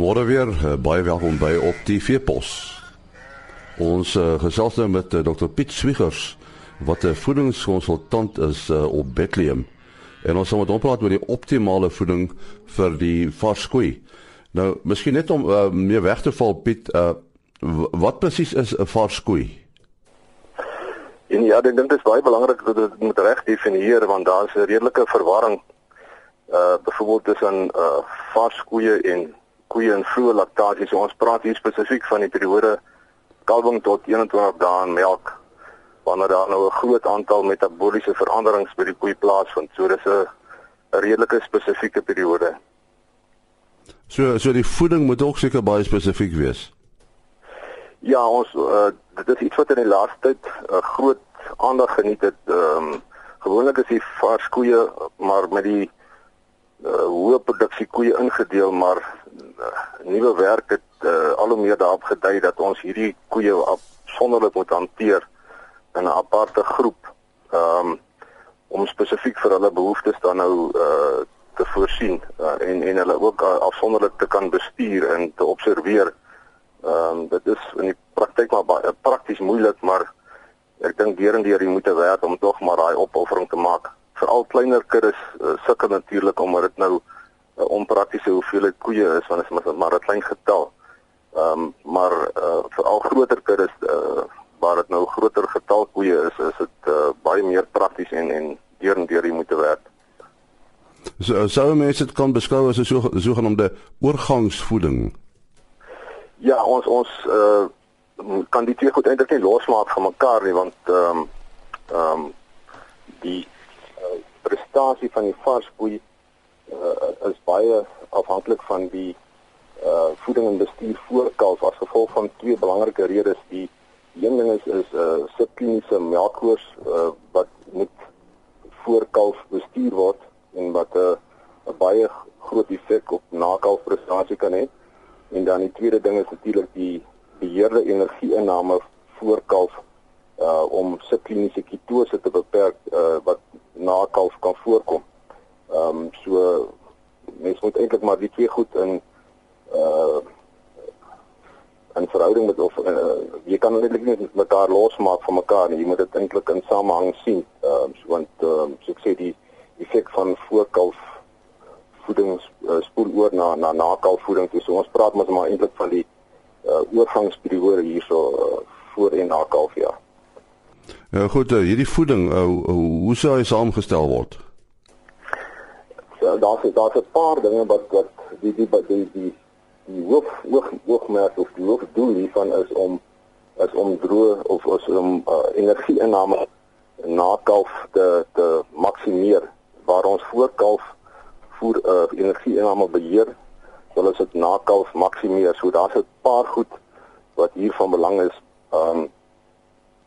Goeiemôre weer. Uh, baie welkom by op die Veepos. Ons uh, gesels nou met uh, Dr Piet Swiggers wat 'n voedingskonsultant is uh, op Bethlehem. En ons gaan met hom praat oor die optimale voeding vir die varskoei. Nou, miskien net om uh, meer weg te val Piet, uh, wat presies is 'n varskoei? En ja, ek dink dit is baie belangrik dat dit moet reg definieer want daar is 'n redelike verwarring uh byvoorbeeld tussen uh vars koeie en koeie in vroeë laktasie. So ons praat hier spesifiek van die periode kalwing tot 21 dae in melk wanneer daar nou 'n groot aantal metabooliese veranderings by die koei plaasvind. So dis 'n redelike spesifieke periode. So so die voeding moet ook seker baie spesifiek wees. Ja, ons uh, dit is iets wat in die laaste tyd uh, groot aandag geniet het. Ehm um, gewoonlik is die vars koeie maar met die uh, hoë produksie koeie ingedeel, maar uh, nuwe werk het uh, al hoe meer daarop gedui dat ons hierdie koeie afsonderlik moet hanteer in 'n aparte groep. Ehm um, om spesifiek vir hulle behoeftes dan nou uh te voorsien uh, en en hulle ook afsonderlik te kan bestuur en te observeer. Ehm um, dit is in die praktyk maar baie prakties moeilik, maar ek dink deur en deur jy moet werk om tog maar daai opoffering te maak. Veral kleiner kuddes uh, sukkel natuurlik omdat dit nou 'n uh, onpraktiese hoeveelheid koeie is want dit is maar 'n klein getal. Ehm um, maar uh, veral groter kuddes uh, waar dit nou groter getal koeie is, is dit uh, baie meer prakties en en deur en deur jy moet werk. So sou mense dit kan beskou as 'n so sogenaamde oorgangsvoeding. Ja, ons ons uh kan die twee goed eintlik nie losmaak van mekaar nie want ehm um, ehm um, die prestasie van die varskoei uh, is baie afhanklik van die uh voeding en bestuur voor kalf as gevolg van twee belangrike redes. Die een ding is is 'n uh, subkliniese melkkoors uh, wat moet voor kalf bestuur word en wat 'n uh, baie groot effek op nakalf prestasie kan hê. En dan die tweede ding is natuurlik die beheerde energieinname voor kalf uh om subkliniese ketose te beperk uh wat na kalf kan voorkom. Ehm um, so mens moet eintlik maar die twee goed in uh in verhouding met of uh, jy kan net nie met mekaar losmaak van mekaar nie. Jy moet dit eintlik in samehang sien. Ehm um, so want ehm um, so ek sê die effek van voorkalf voeding uh, spoel oor na na nakalfvoeding. So ons praat mos maar eintlik van die uh, oorgangsperiode hierso uh, voor en na kalf ja. Ja goed, uh, hierdie voeding uh, hoe sou hy saamgestel word? So daar's daar's 'n paar dinge wat wat die die die, die, die hoof hoof hoofmerk of die hoofdoel hiervan is om is om droë of is om uh, energieinname na kalf te te maksimeer waar ons voor kalf voer uh, energieinname beheer wil ons dit na kalf maksimeer. So daar's 'n paar goed wat hier van belang is. Ehm um,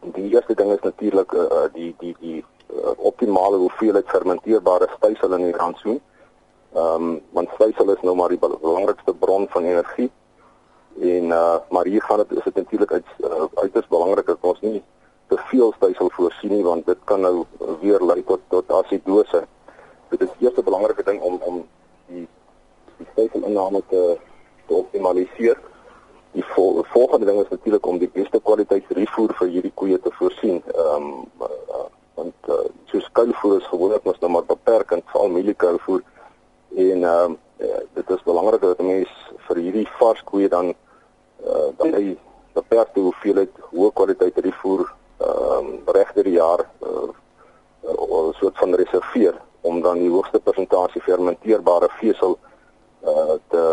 die eerste ding is natuurlik uh, die die die uh, optimale hoeveelheid fermenteerbare stysel in die rantsoen. Ehm um, want stysel is nou maar die belangrikste bron van energie. En uh maar hier gaan dit is dit natuurlik uit uh, uiters belangrik dat ons nie te veel stysel voorsien nie want dit kan nou weer lei tot tot asidose. Dit is die eerste belangrike ding om om die die stykelinname te, te optimaliseer. Die vol, volgende ding is natuurlik om die beste kwaliteit rietvoer vir hierdie koeie te voorsien. Ehm um, uh, want uh, so skuilvoer is gewoonlik mos nou maar beperkend veral mieliekuilvoer en ehm um, uh, dit is belangrik dat 'n mens vir hierdie vars koeie dan uh, dan hy beperkte hoeveelheid hoë kwaliteit rietvoer ehm um, regdeur die jaar uh, 'n soort van reserveer om dan die hoogste persentasie fermenteerbare vesel uh te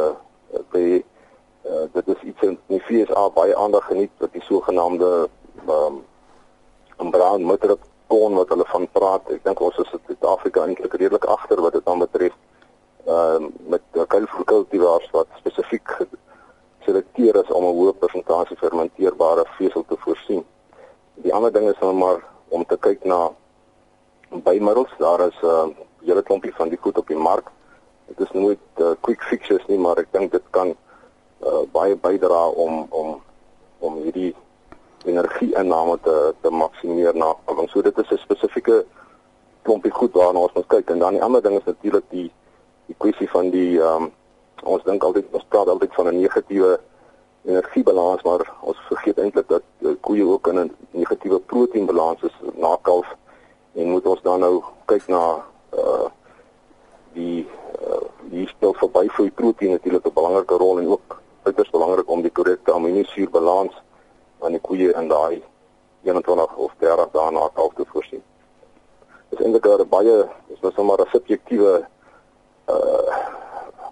te uh, dit is iets in die FSA baie aandag geniet wat die sogenaamde um ehm, brown mutter corn wat hulle van praat. Ek dink ons is in Suid-Afrika eintlik redelik agter wat dit dan betref. Ehm uh, met kuilvoerkultivars wat spesifiek selekteer is om 'n hoë persentasie fermenteerbare vesel te voorsien. Die ander ding is dan maar om te kyk na bymiddels. Daar is 'n uh, hele klompie van die goed op die mark dit is nooit uh, quick fixes nie maar ek dink dit kan uh, baie bydra om om om hierdie energieinname te te maksimeer na so dit is 'n spesifieke klompie goed waarna ons moet kyk. En dan die ander ding is natuurlik die die kwessie van die ehm um, ons dink altyd ons praat altyd van 'n negatiewe energiebalans maar ons vergeet eintlik dat uh, koeie ook in 'n negatiewe proteïenbalans is na kalf en moet ons dan nou kyk na uh die uh, die speel verby vir proteïen natuurlik 'n belangrike rol en ook uiters belangrik om die korrekte aminosuurbalans aan die koeie in daai 21 of 30 dae na kalf te voorsien. Dit is eintlik 'n baie is nou sommer 'n subjektiewe uh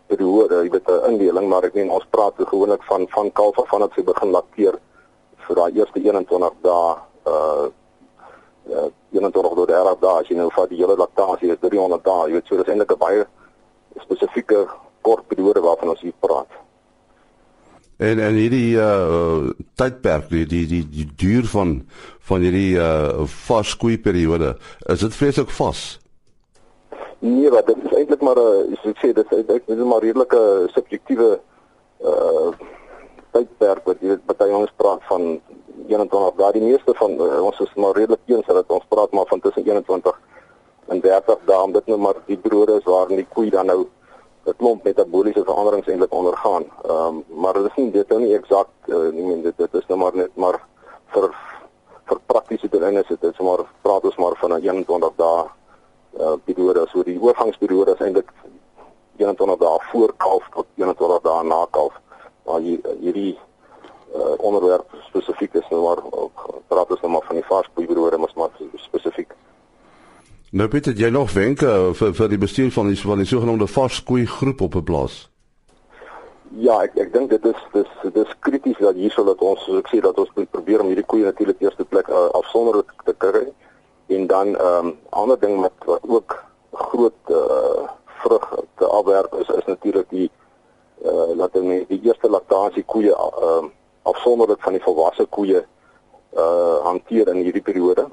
periode, jy weet 'n indeling, maar ek meen ons praat so gewoonlik van van kalf af vanaf sy begin lakteer vir daai eerste 21 dae uh uh 21 tot 30 dae as jy nou vat die hele laktasie is 300 dae, jy weet so dis eintlik 'n baie spesifieke kort periode waarvan ons hier praat. En en hierdie uh tydperk, die die die, die duur van van hierdie uh vaskoei periode, is dit vreeslik vas? Nee, wat dit is eintlik maar 'n soos ek sê, dit is dit is maar redelike subjektiewe uh tydperk wat jy baie ons praat van 21 dae. Die meeste van uh, ons is maar redelik eens dat ons praat maar van tussen 21 en 30 dae om dit nou maar die periode is waarin die koei dan nou 'n klomp metabooliese veranderings eintlik ondergaan. Ehm um, maar dit is nie dit is nie eksakt uh, nie, dit dit is nou maar net maar vir vir praktiese doeleindes dit is maar praat ons maar van 'n 21 dae uh, periode so die oorgangsperiode is eintlik 21 dae voor kalf tot 21 dae na kalf maar hier, hierdie uh, onderwerp spesifiek is nou maar praat ons nou maar van die varspoeieriode maar maar spesifiek Nou bitte jy nog wenke vir vir die bestuur van die van die sogenaamde varskoei groep op 'n plaas? Ja, ek ek dink dit is dis dis krities dat hierso dat ons ek sê dat ons moet probeer om hierdie koeie natuurlik eerste plek uh, afsonderlik te kry. En dan ehm um, ander ding wat wat ook groot uh, vrug te afwerp is is natuurlik die uh, laat ons die eerste laktasie koeie ehm uh, afsonderlik van die volwasse koeie uh hanteer in hierdie periode.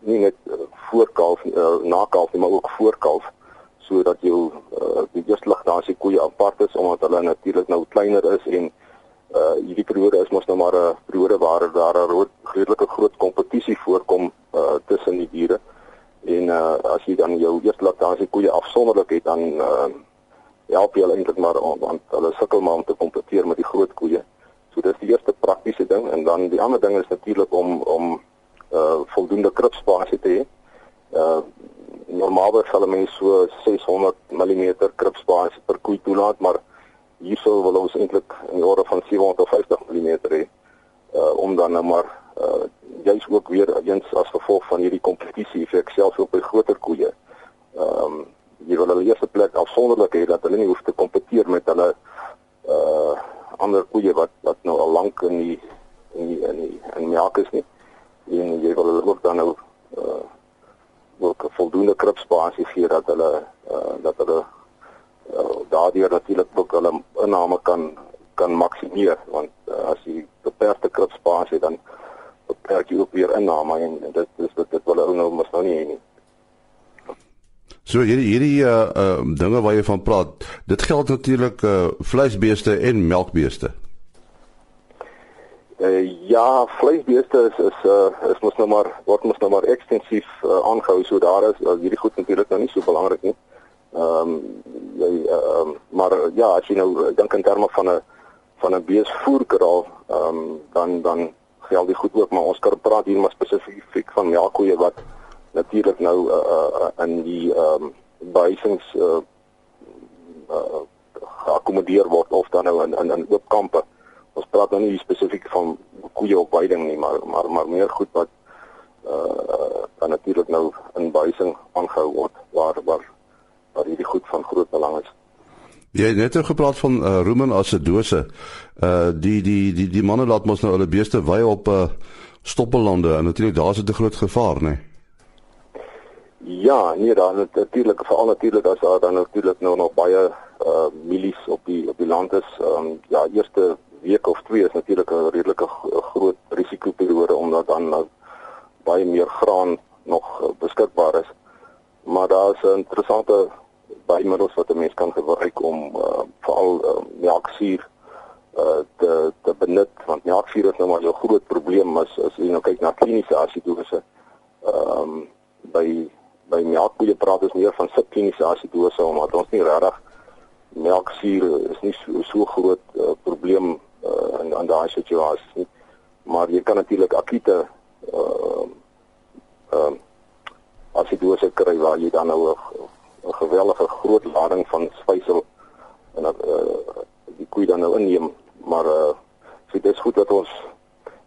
Nie net uh, voor kalf uh, na kalf maar ook voor kalf sodat jou uh, die eerste laktasie koeie apart is omdat hulle natuurlik nou kleiner is en uh hierdie periode is mos nou maar 'n periode waar daar 'n redelike groot kompetisie voorkom uh tussen die diere. En uh as jy dan jou eerste laktasie koeie afsonderlik het dan uh help jy hulle eintlik maar om want hulle sukkel maar om te kompeteer met die groot koeie. So dis die eerste praktiese ding en dan die ander ding is natuurlik om om uh voldoende kribspasie te hê. Uh normaalweg sal 'n mens so 600 mm kribspasie per koei toelaat, maar hierso wil ons eintlik in die orde van 750 mm hê uh om dan nou maar uh juis ook weer eens as gevolg van hierdie kompetisie effek selfs op by groter koeie. Ehm um, jy wil hulle eerste plek afsonderlik hê dat hulle nie hoef te kompeteer met hulle uh ander koeie wat wat nou al lank in die in die in die in melk is nie. En jy wil hulle ook dan nou uh ook voldoende kribsbasis gee dat hulle uh dat hulle uh, daardeur natuurlik ook hulle inname kan kan maksimeer want uh, as jy beperkte kribsbasis het dan beperk jy ook weer inname en dit is dit, dit wil ou nou mos nou nie hê nie. So hierdie hierdie uh, uh dinge waar jy van praat, dit geld natuurlik uh vleisbeeste en melkbeeste. Uh, ja, vleisbeeste is is uh is mos nou maar word mos nou maar ekstensief uh, aangehou so daar is uh, hierdie goed natuurlik nou nie so belangrik nie. Ehm um, jy ehm um, maar ja, as jy nou dink in terme van 'n van 'n beesvoerkraal, ehm um, dan dan geld die goed ook, maar ons kan praat hier maar spesifiek van melkkoeie wat natuurlik nou uh, uh, in die ehm um, buisings uh, uh, geakkommodeer word of dan nou in in, in oop kampe. Ons praat nou nie spesifiek van koeie op weiding nie, maar maar maar meer goed wat uh dan natuurlik nou in buising aangehou word waar waar waar hierdie goed van groot belang is. Jy het net gepraat van uh, rumen acidose. Uh die die die die manne laat mos nou hulle beeste wy op uh stoppellande en natuurlik daar's 'n groot gevaar, né? Nee? Ja, nee, daar natuurlik veral natuurlik as daar dan natuurlik nou nog baie uh milies op die op die land is. Um ja, eerste week of twee is natuurlik 'n redelike groot risikoperiode omdat dan nou baie meer graan nog uh, beskikbaar is. Maar daar's 'n interessante bymiddels wat 'n mens kan gebruik om uh, veral uh, melksuur uh, te te benut want melksuur is nou maar 'n groot probleem as as jy nou kyk na kliniese asidose. Ehm um, by by melkkoeie praat ons meer van subkliniese asidose omdat ons nie regtig melksuur is nie so, so groot uh, probleem uh, in in daai situasie. Maar jy kan natuurlik akute ehm uh, uh, asidose kry waar jy dan nou 'n geweldige groot lading van spysel en dat uh, die koei dan nou inneem, maar uh, so dit is goed dat ons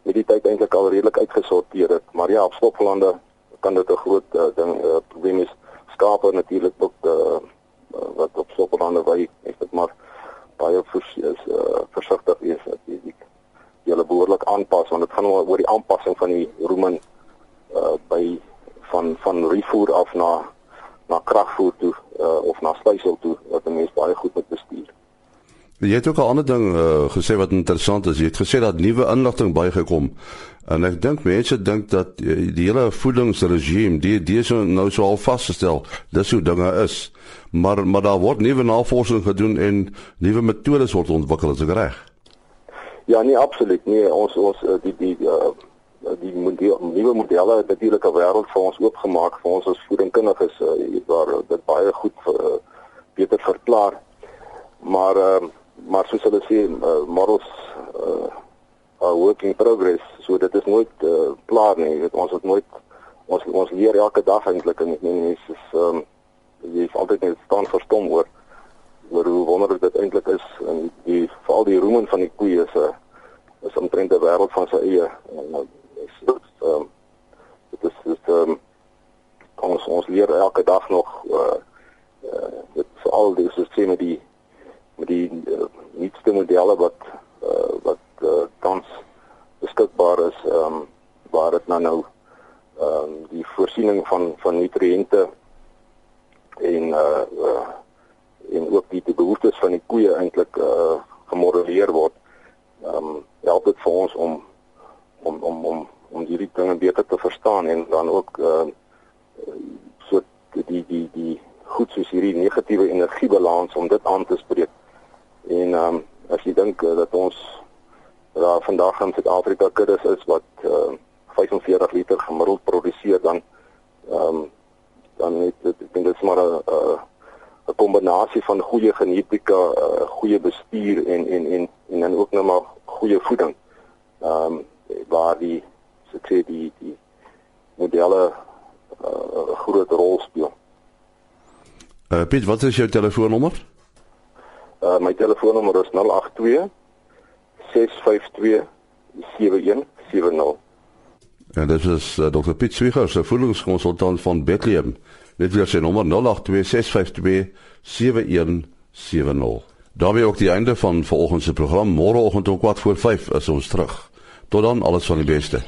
met die tyd eintlik al redelik uitgesorteer het. Maar ja, op Stoplande kan dit 'n groot uh, ding uh, probleem is. Skape natuurlik ook uh, wat op Stoplande wy, is dit maar baie vers, is uh, versigtig wees dat jy die julle behoorlik aanpas want dit gaan oor die aanpassing van die roemen uh, by van van refoer af na na kragvoer toe uh, of na spysel toe wat 'n mens baie goed moet bestuur. Jy het ook 'n ander ding uh, gesê wat interessant is. Jy het gesê dat nuwe inligting bygekom. En ek dink mense dink dat uh, die hele voedingsregime, die die is nou so al vasgestel. Dis hoe dinge is. Maar maar daar word nuwe navorsing gedoen en nuwe metodes word ontwikkel, is ek reg? Ja, nee, absoluut. Nee, ons ons uh, die die uh, die model, nuwe modelle het natuurlik 'n wêreld vir ons oopgemaak vir ons as voedingkundiges uh, waar dit baie goed uh, beter verklaar. Maar uh, maar soos hulle sê uh, models uh, are work in progress so dit is nooit uh, klaar nie weet ons het nooit ons ons leer elke dag eintlik en nee is um, jy is altyd net staan verstom oor oor hoe wonderlik dit eintlik is. En die veral die roemen van die koeie is 'n is omtrent 'n wêreld van sy eie. En is ehm dit is dit ehm ons ons leer elke dag nog uh, uh dit veral die sisteme die met die uh, nuutste modelle wat uh, wat uh, tans beskikbaar is ehm um, waar dit nou nou ehm um, die voorsiening van van nutriënte en uh, uh en ook die, die behoeftes van die koeie eintlik uh gemodelleer word. Ehm um, help dit vir ons om om om om om hierdie dinge beter te verstaan en dan ook uh so die die die goed soos hierdie negatiewe energiebalans om dit aan te spreek En ehm um, as jy dink uh, dat ons daar vandag in Suid-Afrika kuddes is wat uh, 45 liter gemiddeld produseer dan ehm um, dan net ek dink dit is maar 'n 'n kombinasie van goeie genetika, uh, goeie bestuur en en en en dan ook nog maar goeie voeding. Ehm um, waar die so sê die die modelle 'n uh, groot rol speel. Uh, Piet, wat is jou telefoonnommer? 082 Uh my telefoonnommer is 082 652 7170. En dit is uh, Dr. Piet Swiegers, 'n voedingskonsultant van Bethlehem. Net weer sy nommer 082 652 7170. Daarmee ook die einde van vanoggend se program. Môreoggend om 4 voor 5 is ons terug. Tot dan alles van die beste.